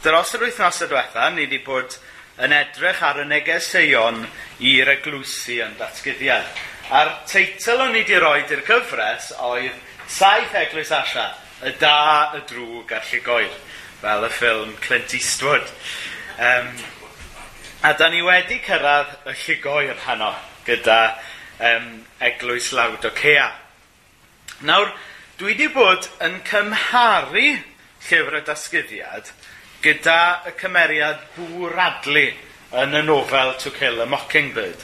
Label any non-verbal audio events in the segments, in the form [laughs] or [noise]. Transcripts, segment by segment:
Dros yr wythnosau diwetha, ni wedi bod yn edrych ar y negeseuon i'r eglwysi yn datgyddiad. A'r teitl o'n i wedi roi i'r cyfres oedd Saith Eglwys Asia, y da, y drwg a'r llugoel, fel y ffilm Clint Eastwood. Um, a da ni wedi cyrraedd y llugoer hano gyda um, Eglwys Lawdocea. Nawr, dwi wedi bod yn cymharu llyfr y dasgyddiad gyda y cymeriad bwradlu yn y nofel To Kill a Mockingbird.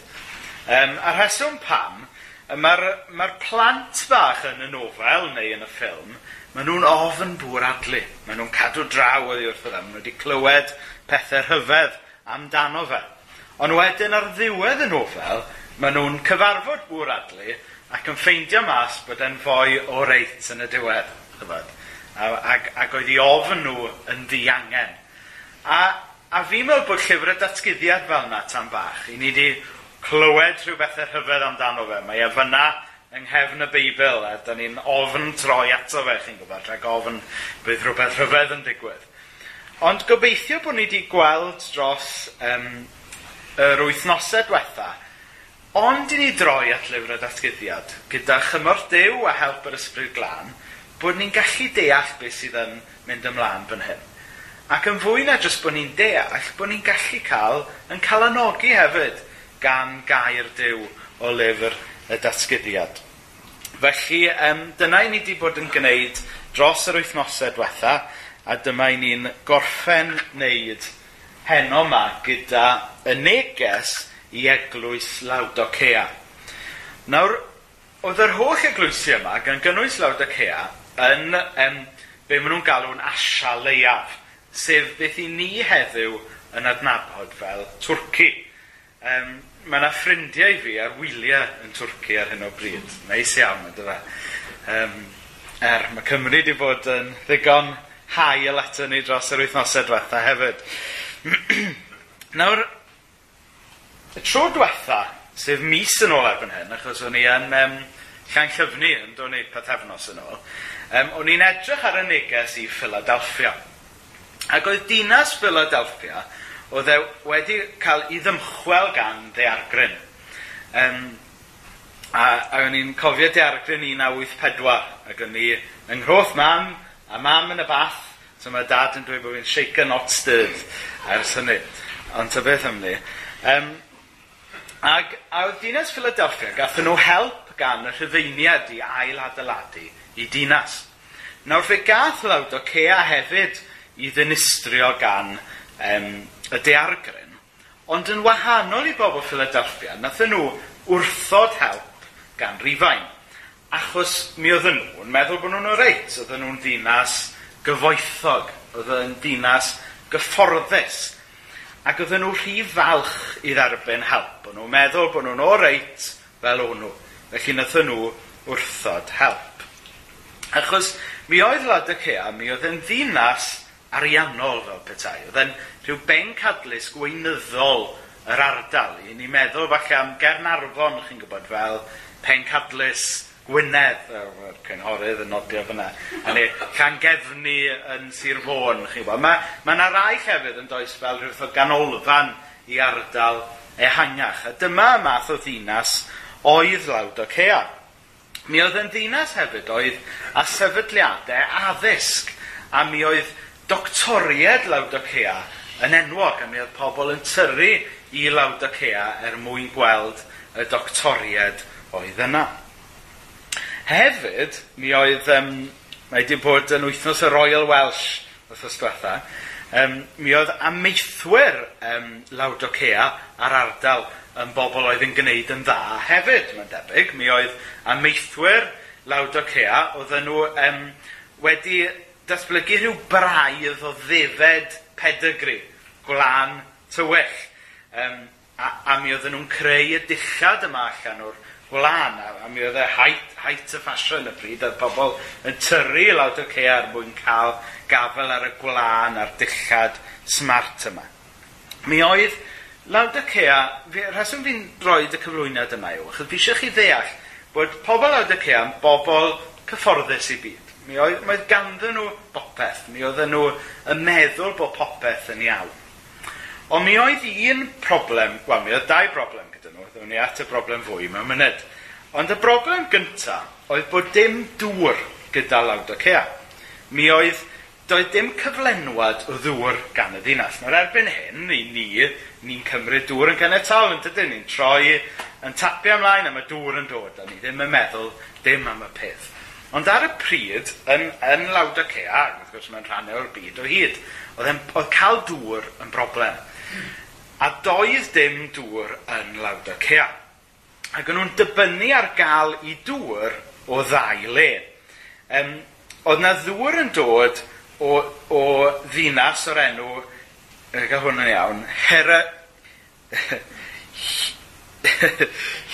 Um, a rheswm pam, mae'r ma plant bach yn y nofel neu yn y ffilm, maen nhw'n ofn bwradlu. Maen nhw'n cadw draw oddi wrth ydym. Maen nhw wedi clywed pethau rhyfedd amdano fe. Ond wedyn ar ddiwedd y nofel, maen nhw'n cyfarfod bwradlu ac yn ffeindio mas bod e'n fwy o reit yn y diwedd. Chyfod ac, ac oedd ei ofn nhw yn ddiangen. A, a fi'n meddwl bod llyfr y datgyddiad fel yna tan bach. I ni wedi clywed rhyw bethau rhyfedd amdano fe. Mae e fyna yng nghefn y Beibl, a da ni'n ofn troi ato fe, chi'n gwybod, rhag ofn bydd rhywbeth rhyfedd yn digwydd. Ond gobeithio bod ni wedi gweld dros um, yr wythnosau diwetha, ond i ni droi at lyfr y datgyddiad, gyda chymorth dew a help yr ysbryd glân, bod ni'n gallu deall beth sydd yn mynd ymlaen fan hyn. Ac yn fwy na jyst bod ni'n deall, bod ni'n gallu cael yn calanogi hefyd gan gair Dyw o lyfr y datgyddiad. Felly, um, dyna i ni wedi bod yn gwneud dros yr wythnosau diwetha, a dyma i ni'n gorffen wneud heno yma gyda y neges i eglwys Lawdocea. Nawr, oedd yr holl eglwysi yma gan gynnwys Lawdocea yn um, be maen nhw'n galw'n asia leiaf, sef beth i ni heddiw yn adnabod fel Twrci. Um, mae yna ffrindiau i fi ar wyliau yn Twrci ar hyn o bryd. Neis iawn, ydy fe. Um, er, mae Cymru wedi bod yn ddigon hael ato ni dros yr wythnosau diwetha hefyd. [clears throat] Nawr, y tro diwetha, sef mis yn ôl erbyn hyn, achos o'n i yn um, llan llyfnu yn dod ni pethefnos yn ôl, um, o'n i'n edrych ar y neges i Philadelphia. Ac oedd dinas Philadelphia oedd e wedi cael ei ddymchwel gan ddeargryn. Um, a, a o'n i'n cofio ddeargryn 1984, ac o'n i yng nghroth mam, a mam yn y bath, so mae dad yn dweud bod fi'n shaken not stirred ers hynny. Ond ta beth am ni. Um, ac a oedd dinas Philadelphia gathen nhw help gan y rhyfeiniad i ail adeiladu i dinas. Nawr fe gath Cea hefyd i ddinistrio gan um, y deargryn, ond yn wahanol i bobl Philadelphia, nathen nhw wrthod help gan Rifain, achos mi oedden nhw'n meddwl bod nhw'n reit, oedden nhw'n dinas gyfoethog, oedden nhw'n ddinas gyfforddus, ac oedden nhw rhy falch i dderbyn help, o'n nhw'n meddwl bod nhw'n o reit fel o'n nhw, felly nathen nhw wrthod help. Achos mi oedd Laodicea, mi oedd yn ddinas ariannol fel petai. Oedd yn rhyw ben cadlus gweinyddol yr ardal. I ni meddwl falle am Gernarfon, chi'n gwybod, fel pen cadlus Gwynedd, yr cynghorydd yn nodio fyna, a ni Llangefni yn Sir Fôn, chi'n gwybod. Mae ma yna rai llefydd yn does fel rhywbeth o ganolfan i ardal ehangach. A dyma math o ddinas oedd Lawdocea. Mi oedd yn ddinas hefyd oedd a sefydliadau addysg a mi oedd doctoried Lawdocea yn enwog a mi oedd pobl yn tyru i Lawdocea er mwyn gweld y doctoried oedd yna. Hefyd, mi oedd, um, mae wedi bod yn wythnos y Royal Welsh, wythnos diwetha, um, mi oedd amaethwyr um, Lawdocea ar ardal yn bobl oedd yn gwneud yn dda hefyd, mae'n debyg. Mi oedd amaethwyr Lawdocea, oedden nhw um, wedi datblygu rhyw braidd o ddefed pedigri, gwlan tywyll. Um, a, a mi oedden nhw'n creu y dillad yma allan o'r gwlan, a, a mi oedd e height, height y ffasiwn y pryd, a pobl yn tyrru Lawdocea er mwyn cael gafel ar y gwlan a'r dillad smart yma. Mi oedd Laodicea, fi, rheswm fi'n rhoi y cyflwyniad yma yw, achos fi eisiau chi ddeall bod pobl Laodicea yn bobl cyfforddus i byd. Mi oedd, mae ganddyn nhw bopeth, mi oedden nhw yn meddwl bod popeth yn iawn. Ond mi oedd un problem, wel mi oedd dau broblem gyda nhw, ddewn ni at y broblem fwy mewn myned. Ond y broblem gyntaf oedd bod dim dŵr gyda Laodicea. Mi oedd doedd dim cyflenwad o ddŵr gan y ddinas. Nawr erbyn hyn, i ni, ni'n cymryd dŵr yn caniataol, yn dydyn ni'n troi yn tapio ymlaen am y dŵr yn dod, a ni ddim yn meddwl dim am y peth. Ond ar y pryd, yn, yn Lawdacea, ac wrth gwrs mae'n rhan o'r byd o hyd, oedd, oedd cael dŵr yn broblem. A doedd dim dŵr yn Lawdacea. Ac o'n nhw'n dibynnu ar gael i dŵr o ddau le. Um, ehm, oedd na ddŵr yn dod o, o ddinas o'r enw, gael hwn yn iawn, Hera... [laughs]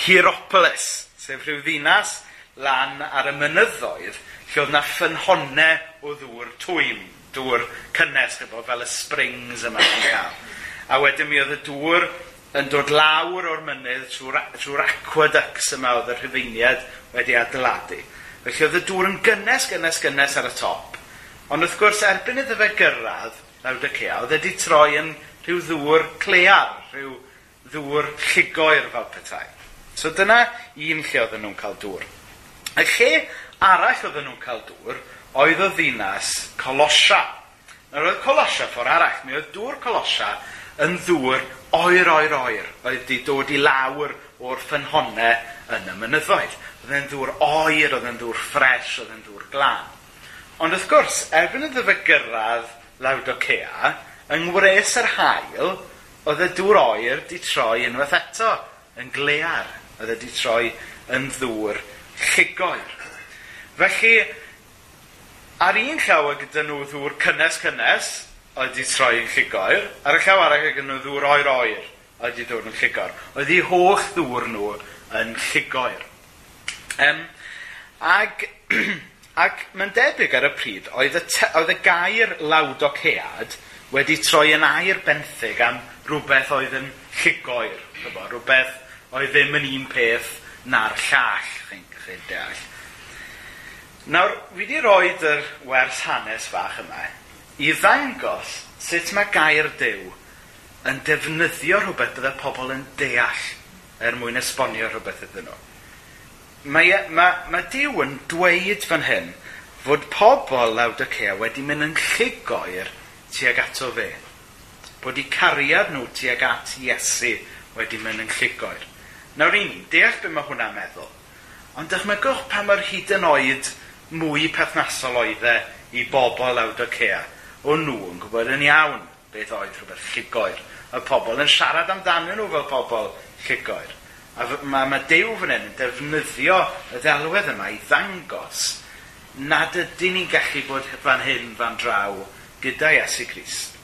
Hieropolis, sef rhyw ddinas lan ar y mynyddoedd lle oedd na ffynhonau o ddŵr twym, dŵr cynnes, chyfo, fel y springs yma. a wedyn mi oedd y dŵr yn dod lawr o'r mynydd trwy'r trwy, trwy aqueducts yma oedd y rhyfeiniad wedi adeiladu. Felly oedd y dŵr yn gynnes, gynnes, gynnes ar y top. Ond wrth gwrs, erbyn iddo fe gyrraedd 90 oedd wedi troi yn rhyw ddŵr clear, rhyw ddŵr lligoer fel petai. So dyna un lle oedden nhw'n cael dŵr. Y lle arall oedden nhw'n cael dŵr oedd o ddinas Colosia. Nawr oedd Colosia ffordd arall, mi oedd dŵr Colosia yn ddŵr oer oer oer, oedd wedi dod i lawr o'r ffynhonau yn y mynyddoedd. Oedd e'n ddŵr oer, oedd e'n ddŵr ffres, oedd e'n ddŵr glan. Ond wrth gwrs, erbyn iddo fe gyrraedd Lawdocea, yng ngwres yr hael, oedd y dŵr oer di troi unwaith eto, yn glear, oedd e di troi yn ddŵr llugoer. Felly, ar un llaw y gyda nhw ddŵr cynnes cynnes, oedd di troi yn llugoer, ar y llaw arall y gyda nhw ddŵr oer oer, oedd di dod yn llugoer. Oedd di holl ddŵr nhw yn llugoer. Um, ag [clears throat] Ac mae'n debyg ar y pryd, oedd y, te, oedd y gair lawdocead wedi troi yn air benthyg am rhywbeth oedd yn llugoer, rhywbeth oedd ddim yn un peth na'r llall, chi'n chi deall. Nawr, fi wedi rhoi yr wers hanes fach yma i ddangos sut mae gair dew yn defnyddio rhywbeth byddai pobl yn deall er mwyn esbonio rhywbeth iddyn nhw mae, mae, mae Dyw yn dweud fan hyn fod pobl Lawdicea e wedi mynd yn llugoer tuag ato fe. Bod i cariad nhw tuag at Iesu wedi mynd yn llugoer. Nawr i ni, deall beth mae hwnna'n meddwl. Ond dychmygwch pa mae'r hyd yn oed mwy perthnasol oedd e i bobl Lawdicea. E. O nhw yn gwybod yn iawn beth oedd rhywbeth llugoer. Y pobl yn siarad amdanyn nhw fel pobl llugoer. A mae, mae Dew fan hyn yn defnyddio y ddelwedd yma i ddangos nad ydyn ni'n gallu bod fan hyn fan draw gyda Iesu Grist.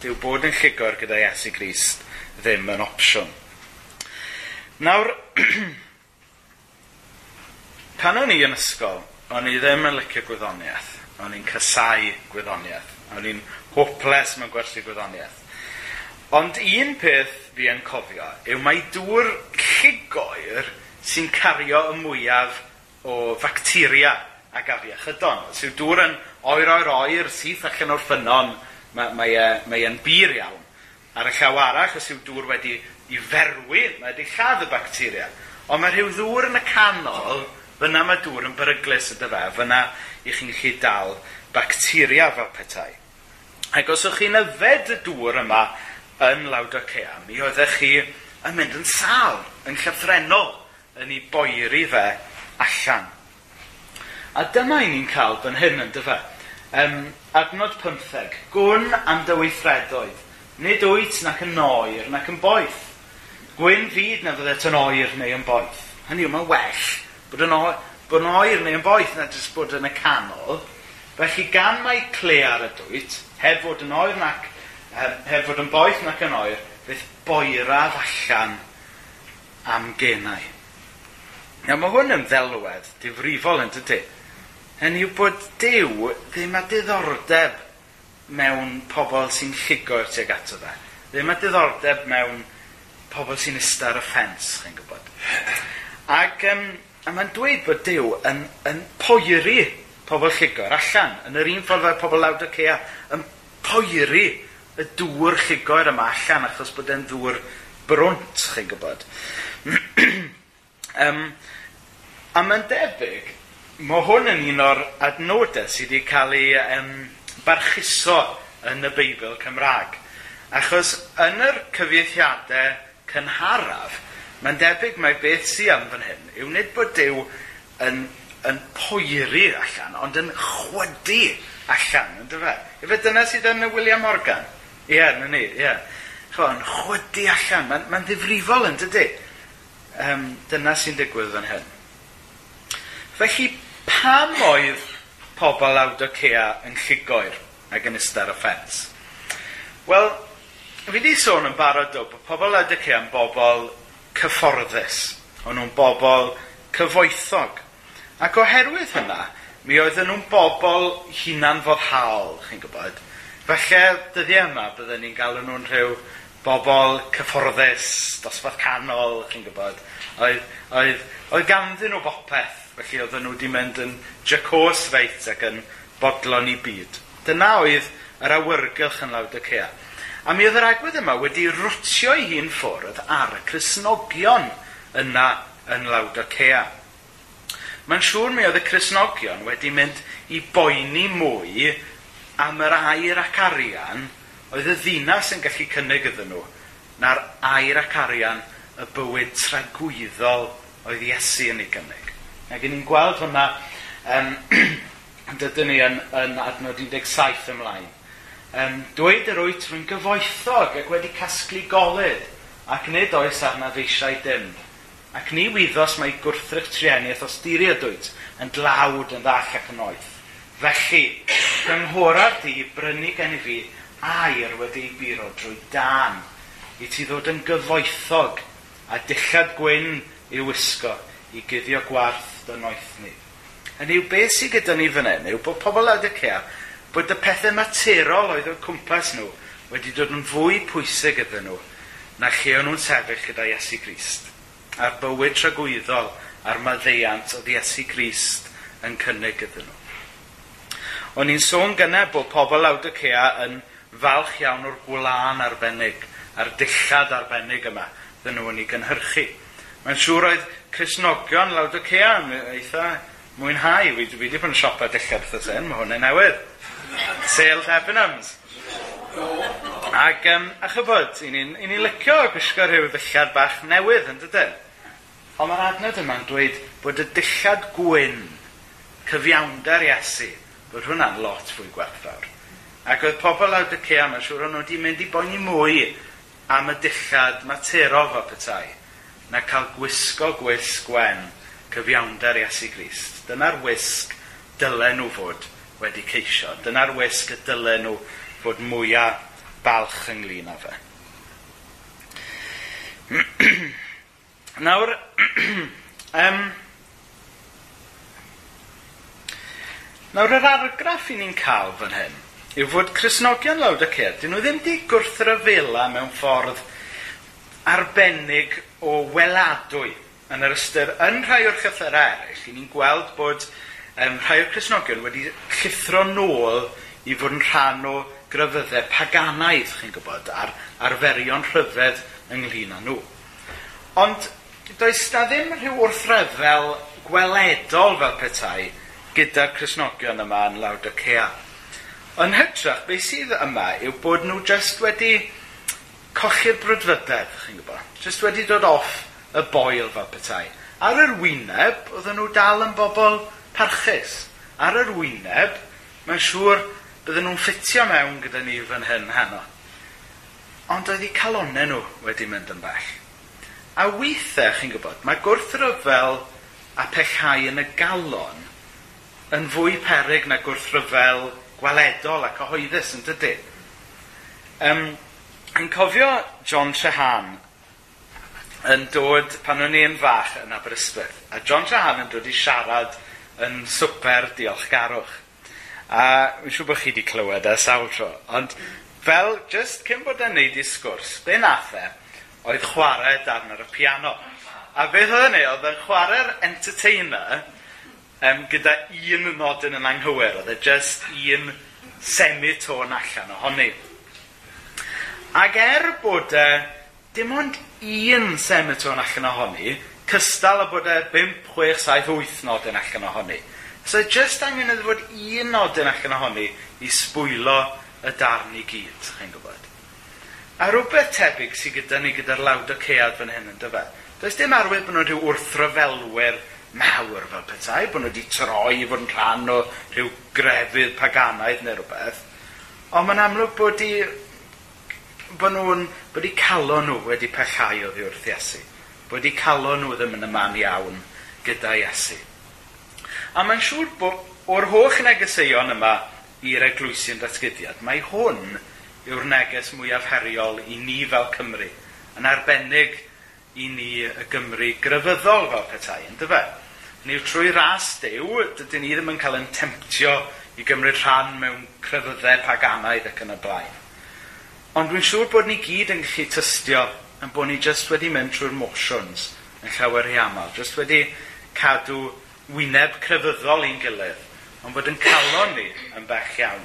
Dyw bod yn llygor gyda Iesu Grist ddim yn opsiwn. Nawr, [clears throat] pan o'n i yn ysgol, o'n i ddim yn licio gwyddoniaeth. O'n i'n casau gwyddoniaeth. O'n i'n hopeless mewn gwersi gwyddoniaeth. Ond un peth fi yn cofio yw mae dŵr llugoer sy'n cario y mwyaf o facteria ac afiechydon. So yw dŵr yn oer oer oer syth allan o'r ffynon, mae, mae, mae e'n bir iawn. Ar y llaw arall, os yw dŵr wedi i ferwi, mae wedi lladd y bacteria. Ond mae rhyw ddŵr yn y canol, fyna mae dŵr yn beryglus ydy fe, fyna i chi'n gallu dal bacteria fel petai. Ac os ych chi'n yfed y dŵr yma yn Lawdocea, mi oeddech chi yn mynd yn sal, yn llythrenol, yn ei boeri fe allan. A dyma i ni'n cael byn hyn yn dyfa. Um, adnod 15. Gwn am dy weithredoedd. Nid wyt nac yn oer nac yn boeth. Gwyn fyd na fyddet yn oer neu yn boeth. Hynny yw, mae'n well bod yn oer, bod yn oer neu yn boeth na jyst bod yn y canol. Felly gan mae cle ar y dwyt, heb fod yn oer nac Heb, heb fod yn boeth nac yn oer, beth boeraf allan am genau. Nawr mae hwn yn ddelwedd difrifol yn tydi. Hynny yw bod Dyw ddim a diddordeb mewn pobl sy'n lligo'r tuag ato fe. Ddim a diddordeb mewn pobl sy'n ista ar y ffens, chi'n gwybod. Ac um, a mae'n dweud bod Dyw yn, yn poeri pobl lligo'r allan, yn yr un ffordd fel pobl lawd y cea, yn poeri y dŵr llugoer yma allan achos bod e'n ddŵr brwnt, chi'n gwybod. [clears throat] um, a mae'n debyg, mae hwn yn un o'r adnodau sydd wedi cael ei um, barchuso yn y Beibl Cymraeg. Achos yn yr cyfieithiadau cynharaf, mae'n debyg mae beth sy'n am fan hyn yw nid bod Dyw yn, yn poeri allan, ond yn chwydu allan, ynddo fe? Efe dyna sydd yn y William Morgan. Ie, yeah, na ni, ie. Chwa, yn chwydu allan. Mae'n ma ddifrifol yn dydy. Um, dyna sy'n digwydd fan hyn. Felly, pam oedd pobl Cea yn llugoer ac yn ystod o ffens? Wel, fi wedi sôn yn barod o bod pobl Cea yn bobl cyfforddus. O'n nhw'n bobl cyfoethog. Ac oherwydd hynna, mi oedden nhw'n bobl hunan foddhaol, chi'n gwybod. Felly, dyddiau yma byddwn ni'n galw nhw'n rhyw bobl cyfforddus, dosbarth canol, chi'n gwybod. Oedd, oedd, oedd ganddyn nhw bopeth, felly oedden nhw wedi mynd yn jacos reit ac yn bodlon i byd. Dyna oedd yr awyrgylch yn lawd y cea. A mi oedd yr agwedd yma wedi rwtio ei hun ffwrdd ar y Cresnogion yna yn lawd y cea. Mae'n siŵr mi oedd y Cresnogion wedi mynd i boeni mwy am yr air ac arian oedd y ddinas yn gallu cynnig iddyn nhw na'r air ac arian y bywyd tragwyddol oedd Iesu yn ei gynnig. Ac ni'n gweld hwnna um, [clears throat] dydyn ni yn, yn adnod 17 ymlaen. Um, dweud yr wyt rwy'n gyfoethog ac wedi casglu golyd ac nid oes arna feisiau dim. Ac ni wyddos mae gwrthrych trieniaeth os diriadwyd yn dlawd yn ddall ac yn oeth. Felly, fy nghoraf di brynu gen i fi air wedi ei biro drwy dan, i ti ddod yn gyfoethog a dillad gwyn i wisgo i guddio gwarth dy noeth ni. Hynny yw beth sydd gyda ni fan hyn yw bod pobl ad y cea bod y pethau materol oedd o'r cwmpas nhw wedi dod yn fwy pwysig iddyn nhw na lle o'n nhw'n sefyll gyda Iesu Grist. A'r bywyd tragwyddol a'r maddeiant oedd Iesu Grist yn cynnig iddyn nhw. O'n i'n sôn gyna bod pobl Cea yn falch iawn o'r gwlân arbennig, a'r dillad arbennig yma, dyn nhw yn ei gynhyrchu. Mae'n siŵr oedd Cresnogion Cea yn e- eitha mwynhau. Fi, wedi bod yn siopa dillad wrth sen, mae hwnna'n newydd. Sale Debenhams. Ac, um, a chybod, i ni'n ni licio gwisgo rhyw ddillad bach newydd yn dydyn. Ond mae'r adnod yma'n dweud bod y dillad gwyn, cyfiawnder Iesu, Roedd hwnna'n lot fwy gwerthfawr. Ac oedd pobl awd y cea mae'n siŵr o'n nhw wedi mynd i boeni mwy am y dillad materol fel petai na cael gwisgo gwisg gwen cyfiawnder Iesu Grist. Dyna'r wisg dylen nhw fod wedi ceisio. Dyna'r wisg y dylen nhw fod mwyaf balch ynglyn â fe. [clears throat] Nawr, [clears throat] um, Nawr, yr argraff i ni'n cael fan hyn yw fod Cresnogion lawd y cer, dyn nhw ddim di gwrthryfela mewn ffordd arbennig o weladwy yn yr ystyr yn rhai o'r llythyrau eraill, ni'n gweld bod um, rhai o'r Cresnogion wedi llithro nôl i fod yn rhan o gryfyddau paganaidd, chi'n gwybod, a'r arferion rhyfedd ynglyn â nhw. Ond does na ddim rhyw wrthryfel gweledol fel petai gyda'r Cresnogion yma yn lawd y cea. Yn hytrach, beth sydd yma yw bod nhw just wedi colli'r brydfydedd, chi'n gwybod. just wedi dod off y boil fel petai. Ar yr wyneb, oedden nhw dal yn bobl parchus. Ar yr wyneb, mae'n siŵr bydden nhw'n ffitio mewn gyda ni fan hyn heno. Ond oedd eu calonau nhw wedi mynd yn bell. A weithiau, chi'n gwybod, mae gwrthryfel a pechau yn y galon yn fwy peryg na gwrthryfel gweledol a cyhoeddus yn dydy. Um, yn cofio John Trehan yn dod pan o'n i'n fach yn Aberystwyth. A John Trehan yn dod i siarad yn swper diolchgarwch. A mi'n siŵr bod chi wedi clywed e sawl tro. Ond fel, just cyn bod e'n neud i sgwrs, be nath e, oedd chwarae darn ar y piano. A beth oedd e'n neud, oedd e'n chwarae'r entertainer um, gyda un nodyn yn anghywir. Oedd e just un semitôn allan ohoni. Ac er bod e dim ond un semitôn allan ohoni, cystal a bod e 5, 6, 7, 8 nodyn allan ohoni. So just angen iddo fod un nodyn allan ohoni i sbwylo y darn i gyd, chi'n gwybod. A rhywbeth tebyg sydd gyda ni gyda'r lawd o cead fan hyn yn dyfa. Does dim arwydd bod nhw'n rhyw wrthryfelwyr mawr fel petai, bod nhw wedi troi i fod yn rhan o rhyw grefydd paganaidd neu rhywbeth. Ond mae'n amlwg bod i bod nhw'n bod i calo nhw wedi pechau o ddiwrth Iesu. Bod i calo nhw ddim yn y man iawn gyda Iesu. A mae'n siŵr bod o'r holl negeseuon yma i'r eglwysi'n datgyddiad, mae hwn yw'r neges mwyaf heriol i ni fel Cymru, yn arbennig i ni y Gymru grefyddol fel petai, yn dyfa. Ni trwy ras dew, dydyn ni ddim yn cael yn temptio i gymryd rhan mewn crefyddau paganaidd ac yn y blaen. Ond dwi'n siŵr bod ni gyd yn gallu tystio yn bod ni jyst wedi mynd trwy'r motions yn llawer i aml. Jyst wedi cadw wyneb crefyddol i'n gilydd, ond bod yn calon ni yn bell iawn.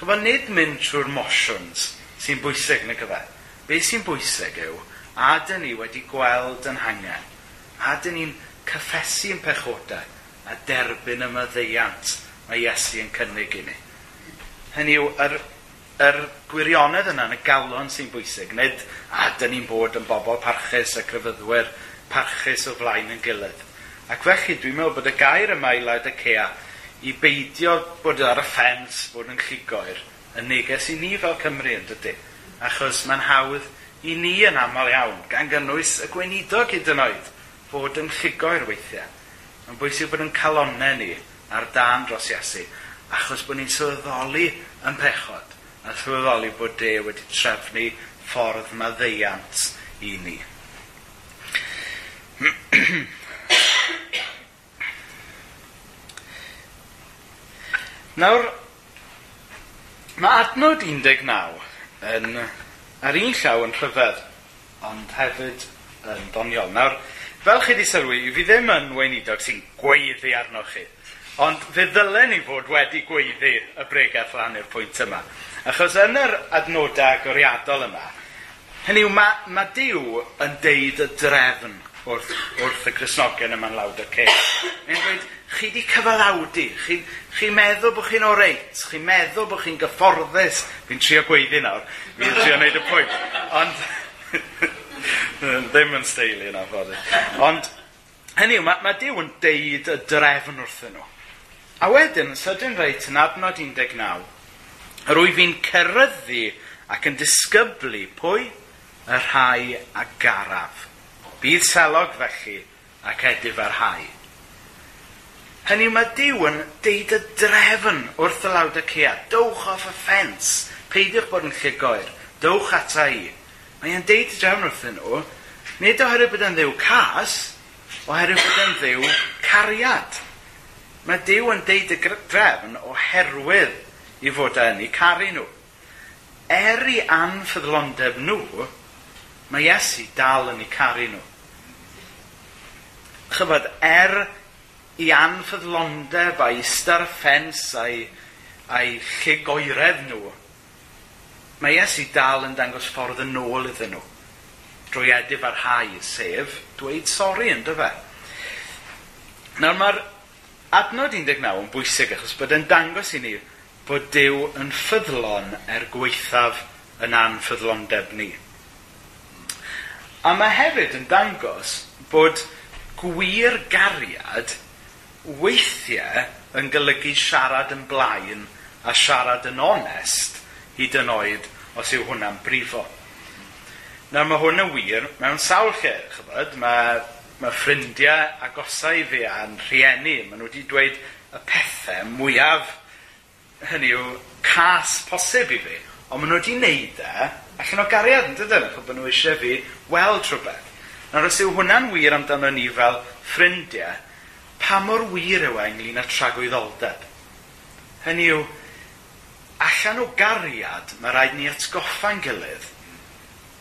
Chyfo nid mynd trwy'r motions sy'n bwysig yn y gyfer. Be sy'n bwysig yw A dyn ni wedi gweld yn hangen. A dyn ni'n cyffesu yn pechodau a derbyn y myddeiant mae Iesu yn cynnig i ni. Hynny yw, yr, yr gwirionedd yna yn y galon sy'n bwysig, nid a dyn ni'n bod yn bobl parchus a crefyddwyr parchus o flaen yn gilydd. Ac felly dwi'n meddwl bod y gair yma i lawd y cea i beidio bod e ar y ffens, bod yn lligoer, yn neges i ni fel Cymru yn dydy. Achos mae'n hawdd i ni yn aml iawn, gan gynnwys y gweinidog hyd yn oed, fod yn lligoer weithiau. Mae'n bwysig bod yn calonau ni ar dan dros Iesu, achos bod ni'n sylweddoli yn pechod, a sylweddoli bod de wedi trefnu ffordd maddeiant i ni. Nawr, mae adnod 19 yn ar un llaw yn rhyfedd, ond hefyd yn doniol. Nawr, fel chi wedi sylwi, fi ddim yn weinidog sy'n gweiddi arnoch chi, ond fe ddylen ni fod wedi gweiddi y bregaeth lan i'r pwynt yma. Achos yn yr adnodau agoriadol yma, hynny yw, mae ma Dyw yn deud y drefn wrth, wrth y Cresnogion yma'n lawd y ce. Mae'n dweud, chi di cyfaddawdu, chi'n chi meddwl bod chi'n oreit, chi'n meddwl bod chi'n gyfforddus. Fi'n trio gweiddi nawr, fi'n trio wneud y pwynt. Ond, [laughs] ddim yn steili yna, ffordd. Ond, hynny yw, mae, mae Dyw yn deud y drefn wrthyn nhw. A wedyn, sydyn reit yn adnod 19, rwy fi'n cyrryddu ac yn disgyblu pwy y rhai a garaf Bydd selog felly ac edif ar hau. Hynny mae Dyw yn deud y drefn wrth y lawd y cea. Dowch off y ffens. Peidiwch bod yn llygoer. Dowch ata i. Mae e'n deud y drefn wrthyn nhw. Nid oherwydd bod yn ddiw cas, oherwydd bod yn ddiw cariad. Mae Dyw yn deud y drefn oherwydd i fod yn ei caru nhw. Er i anffyddlondeb nhw, mae Iesu dal yn ei caru nhw chybod, er i anffyddlondeb a'i ista'r ffens a'i, a'i llygoeredd nhw, mae Iesu dal yn dangos ffordd yn ôl iddyn nhw drwy edif ar hau, sef dweud sori yn dyfa. Nawr mae'r adnod 19 yn bwysig achos bod yn dangos i ni bod Dyw yn ffyddlon er gweithaf yn anffyddlondeb ni. A mae hefyd yn dangos bod gwir gariad weithiau yn golygu siarad yn blaen a siarad yn onest hyd yn oed os yw hwnna'n brifo. Nawr mae hwn yn wir mewn sawl lle, chybod, mae, mae ffrindiau agosau fi a'n rhieni, maen nhw wedi dweud y pethau mwyaf, hynny yw, cas posib i fi, ond maen nhw wedi wneud e allan o gariad, yn dydyn, chybod nhw eisiau fi weld rhywbeth. Nawr os yw hwnna'n wir amdano ni fel ffrindiau, pa mor wir yw e ynglyn â tragwyddoldeb? Hynny yw, allan o gariad mae rhaid ni atgoffa'n gilydd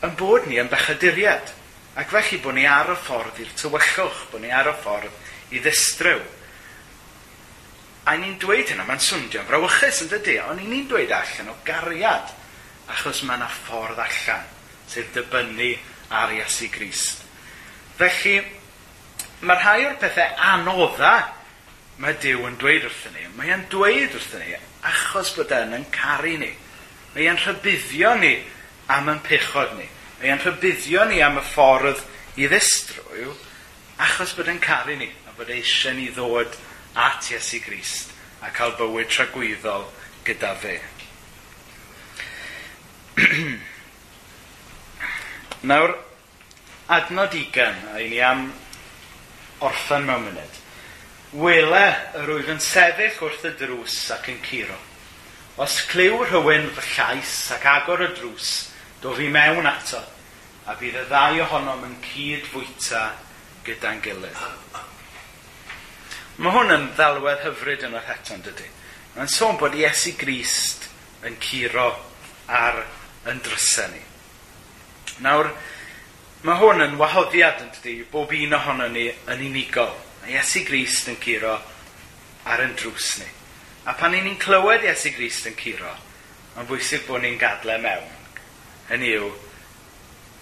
yn bod ni yn bechaduriad. Ac felly bod ni ar y ffordd i'r tywyllwch, bod ni ar y ffordd i ddistryw. A ni'n dweud hynna, mae'n swndio'n frawychus yn dydy, ond ni'n dweud allan o gariad, achos mae yna ffordd allan, sydd dibynnu ar Iesu Grist. Felly, mae rhai o'r pethau anodda mae Dyw yn dweud wrthyn ni, mae e'n dweud wrthyn ni achos bod e'n yn caru ni. Mae e'n rhybuddio ni am yn pechod ni. Mae e'n rhybuddio ni am y ffordd i ddistrwyw achos bod e'n caru ni a bod eisiau ni ddod at Iesu Grist a cael bywyd tragwyddol gyda fe. [clears throat] Nawr, adnod ugen, a i ni am orffen mewn munud. Wele yr wyf yn sefyll wrth y drws ac yn curo. Os clyw rhywun fy llais ac agor y drws, do fi mewn ato, a bydd y ddau ohonom yn cyd fwyta gyda'n gilydd. Mae hwn yn ddelwedd hyfryd yn yr heto'n dydy. Mae'n sôn bod Iesu Grist yn curo ar yn drysau ni. Nawr, Mae hwn yn wahoddiad yn dydi, bob un ohono ni yn unigol. Mae Iesu Grist yn curo ar yn drws ni. A pan ni'n clywed Iesu Grist yn curo, mae'n bwysig bod ni'n gadle mewn. Hynny yw,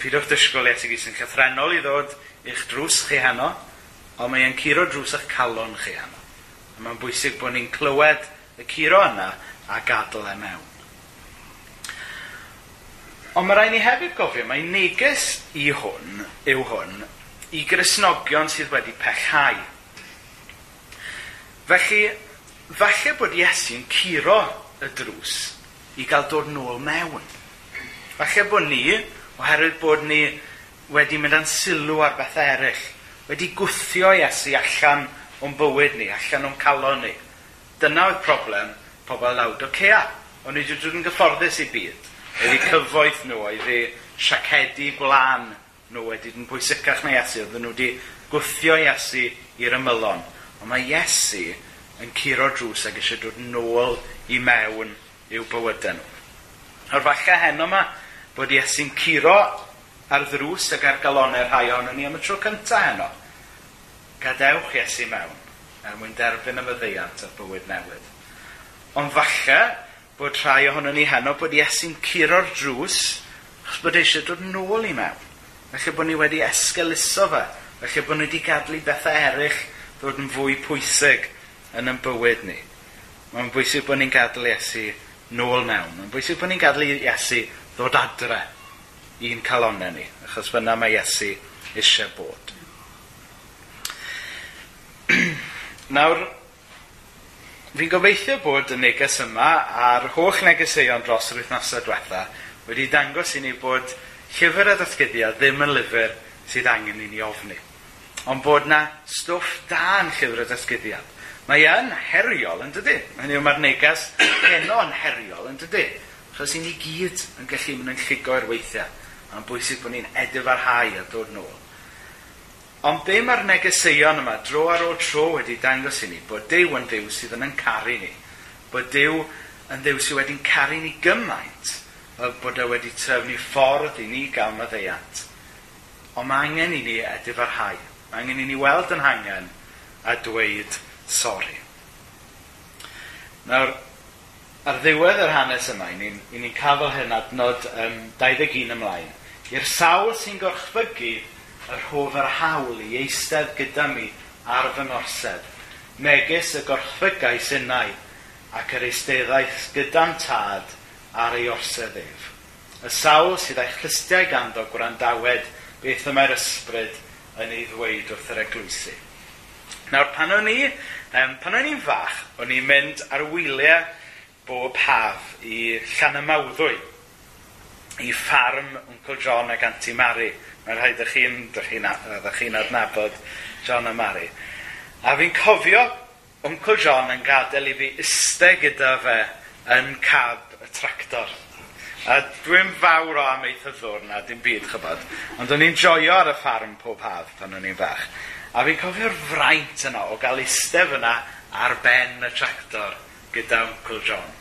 pidwch dysgol Iesu Grist yn llythrenol i ddod i'ch drws chi heno, ond mae'n curo drws eich calon chi heno. Mae'n bwysig bod ni'n clywed y curo yna a gadl e mewn. Ond mae rhaid ni hefyd gofio, mae neges i hwn yw hwn i grisnogion sydd wedi pechau. Felly, falle bod Iesu'n curo y drws i gael dod nôl mewn. Falle bod ni, oherwydd bod ni wedi mynd â'n sylw ar beth eraill, wedi gwthio Iesu allan o'n bywyd ni, allan o'n calon ni. Dyna oedd problem pobl lawd o cea. O'n i wedi yn gyfforddus i byd. Ydy cyfoeth nhw, oedd ydy siacedu blan nhw wedi yn pwysicach na Iesu. Oedd nhw wedi gwthio Iesu i'r ymylon. Ond mae Iesu yn curo drws ac eisiau dod nôl i mewn i'w bywydau nhw. O'r falle heno yma bod Iesu'n curo ar ddrws ac ar galonau rhai ohono ni am y tro cyntaf heno. Gadewch Iesu mewn er mwyn derbyn y myddeiant o'r bywyd newydd. Ond falle, bod rhai ohonon ni heno bod Iesu'n curo'r drws achos bod eisiau dod nôl i mewn. Felly bod ni wedi esgeluso fe. Felly bod ni wedi gadlu bethau eraill ddod yn fwy pwysig yn ein bywyd ni. Mae'n bwysig bod ni'n gadlu Iesu nôl mewn. Mae'n bwysig bod ni'n gadlu Iesu ddod adre i'n calonau ni, achos fyna mae Iesu eisiau bod. [clears throat] Nawr, Fi'n gobeithio bod y neges yma a'r holl negeseuon dros yr wythnosau diwetha wedi dangos i ni bod llyfr y ddatgyddiad ddim yn lyfr sydd angen i ni ofni. Ond bod na stwff da yn llyfr y ddatgyddiad. Mae yn heriol yn dydy. Hynny yw mae'r neges heno yn heriol yn dydy. Chos i ni gyd yn gallu mynd yn lligo'r weithiau. Mae'n bwysig bod ni'n edif arhau a dod nôl. Ond be mae'r negeseuon yma dro ar ôl tro wedi dangos i ni bod Dyw yn ddiw sydd yn caru ni. Bod Dyw yn ddiw sydd wedi'n caru ni gymaint o bod e wedi trefnu ffordd i ni gael maddeiant. Ond mae angen i ni edifarhau. Mae angen i ni weld yn hangen a dweud sori. Nawr, ar ddiwedd yr hanes yma, i ni'n ni, ni cael fel hyn adnod um, 21 ymlaen. I'r sawl sy'n gorchfygu yr hof yr hawl i eistedd gyda mi ar fy ngorsedd, megis y gorchfygau synnau ac yr eisteddaeth gyda'n tad ar ei orsedd ef. Y sawl sydd eich chlystiau ganddo gwrandawed beth yma'r ysbryd yn ei ddweud wrth yr eglwysu. Nawr, pan o'n i, um, pan o'n i'n fach, o'n i'n mynd ar wyliau bob haf i Llanymawddwy, i ffarm Uncle John ac Auntie Mary. Mae'n rhaid ych chi'n chi, chi adnabod John a Mary. A fi'n cofio Uncle John yn gadael i fi iste gyda fe yn cab y tractor. A dwi'n fawr o amaethyddwr na, dim byd chybod. Ond o'n i'n joio ar y ffarm pob haf pan o'n i'n fach. A fi'n cofio'r fraint yna o gael iste fyna ar ben y tractor gyda Uncle John.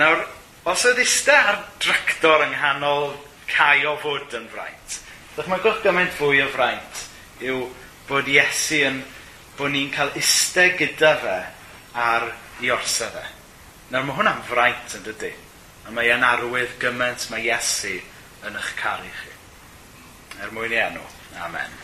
Nawr, os oedd iste ar tractor yng nghanol cae o fod yn fraint, Dychmygwch gymaint fwy o fraint yw bod Iesu yn, bod ni'n cael istedd gyda fe ar i orsedd e. Nawr mae hwnna'n fraint yn dydy. A mae e'n arwydd gymaint mae Iesu yn eich caru chi. Er mwyn i enw. Amen.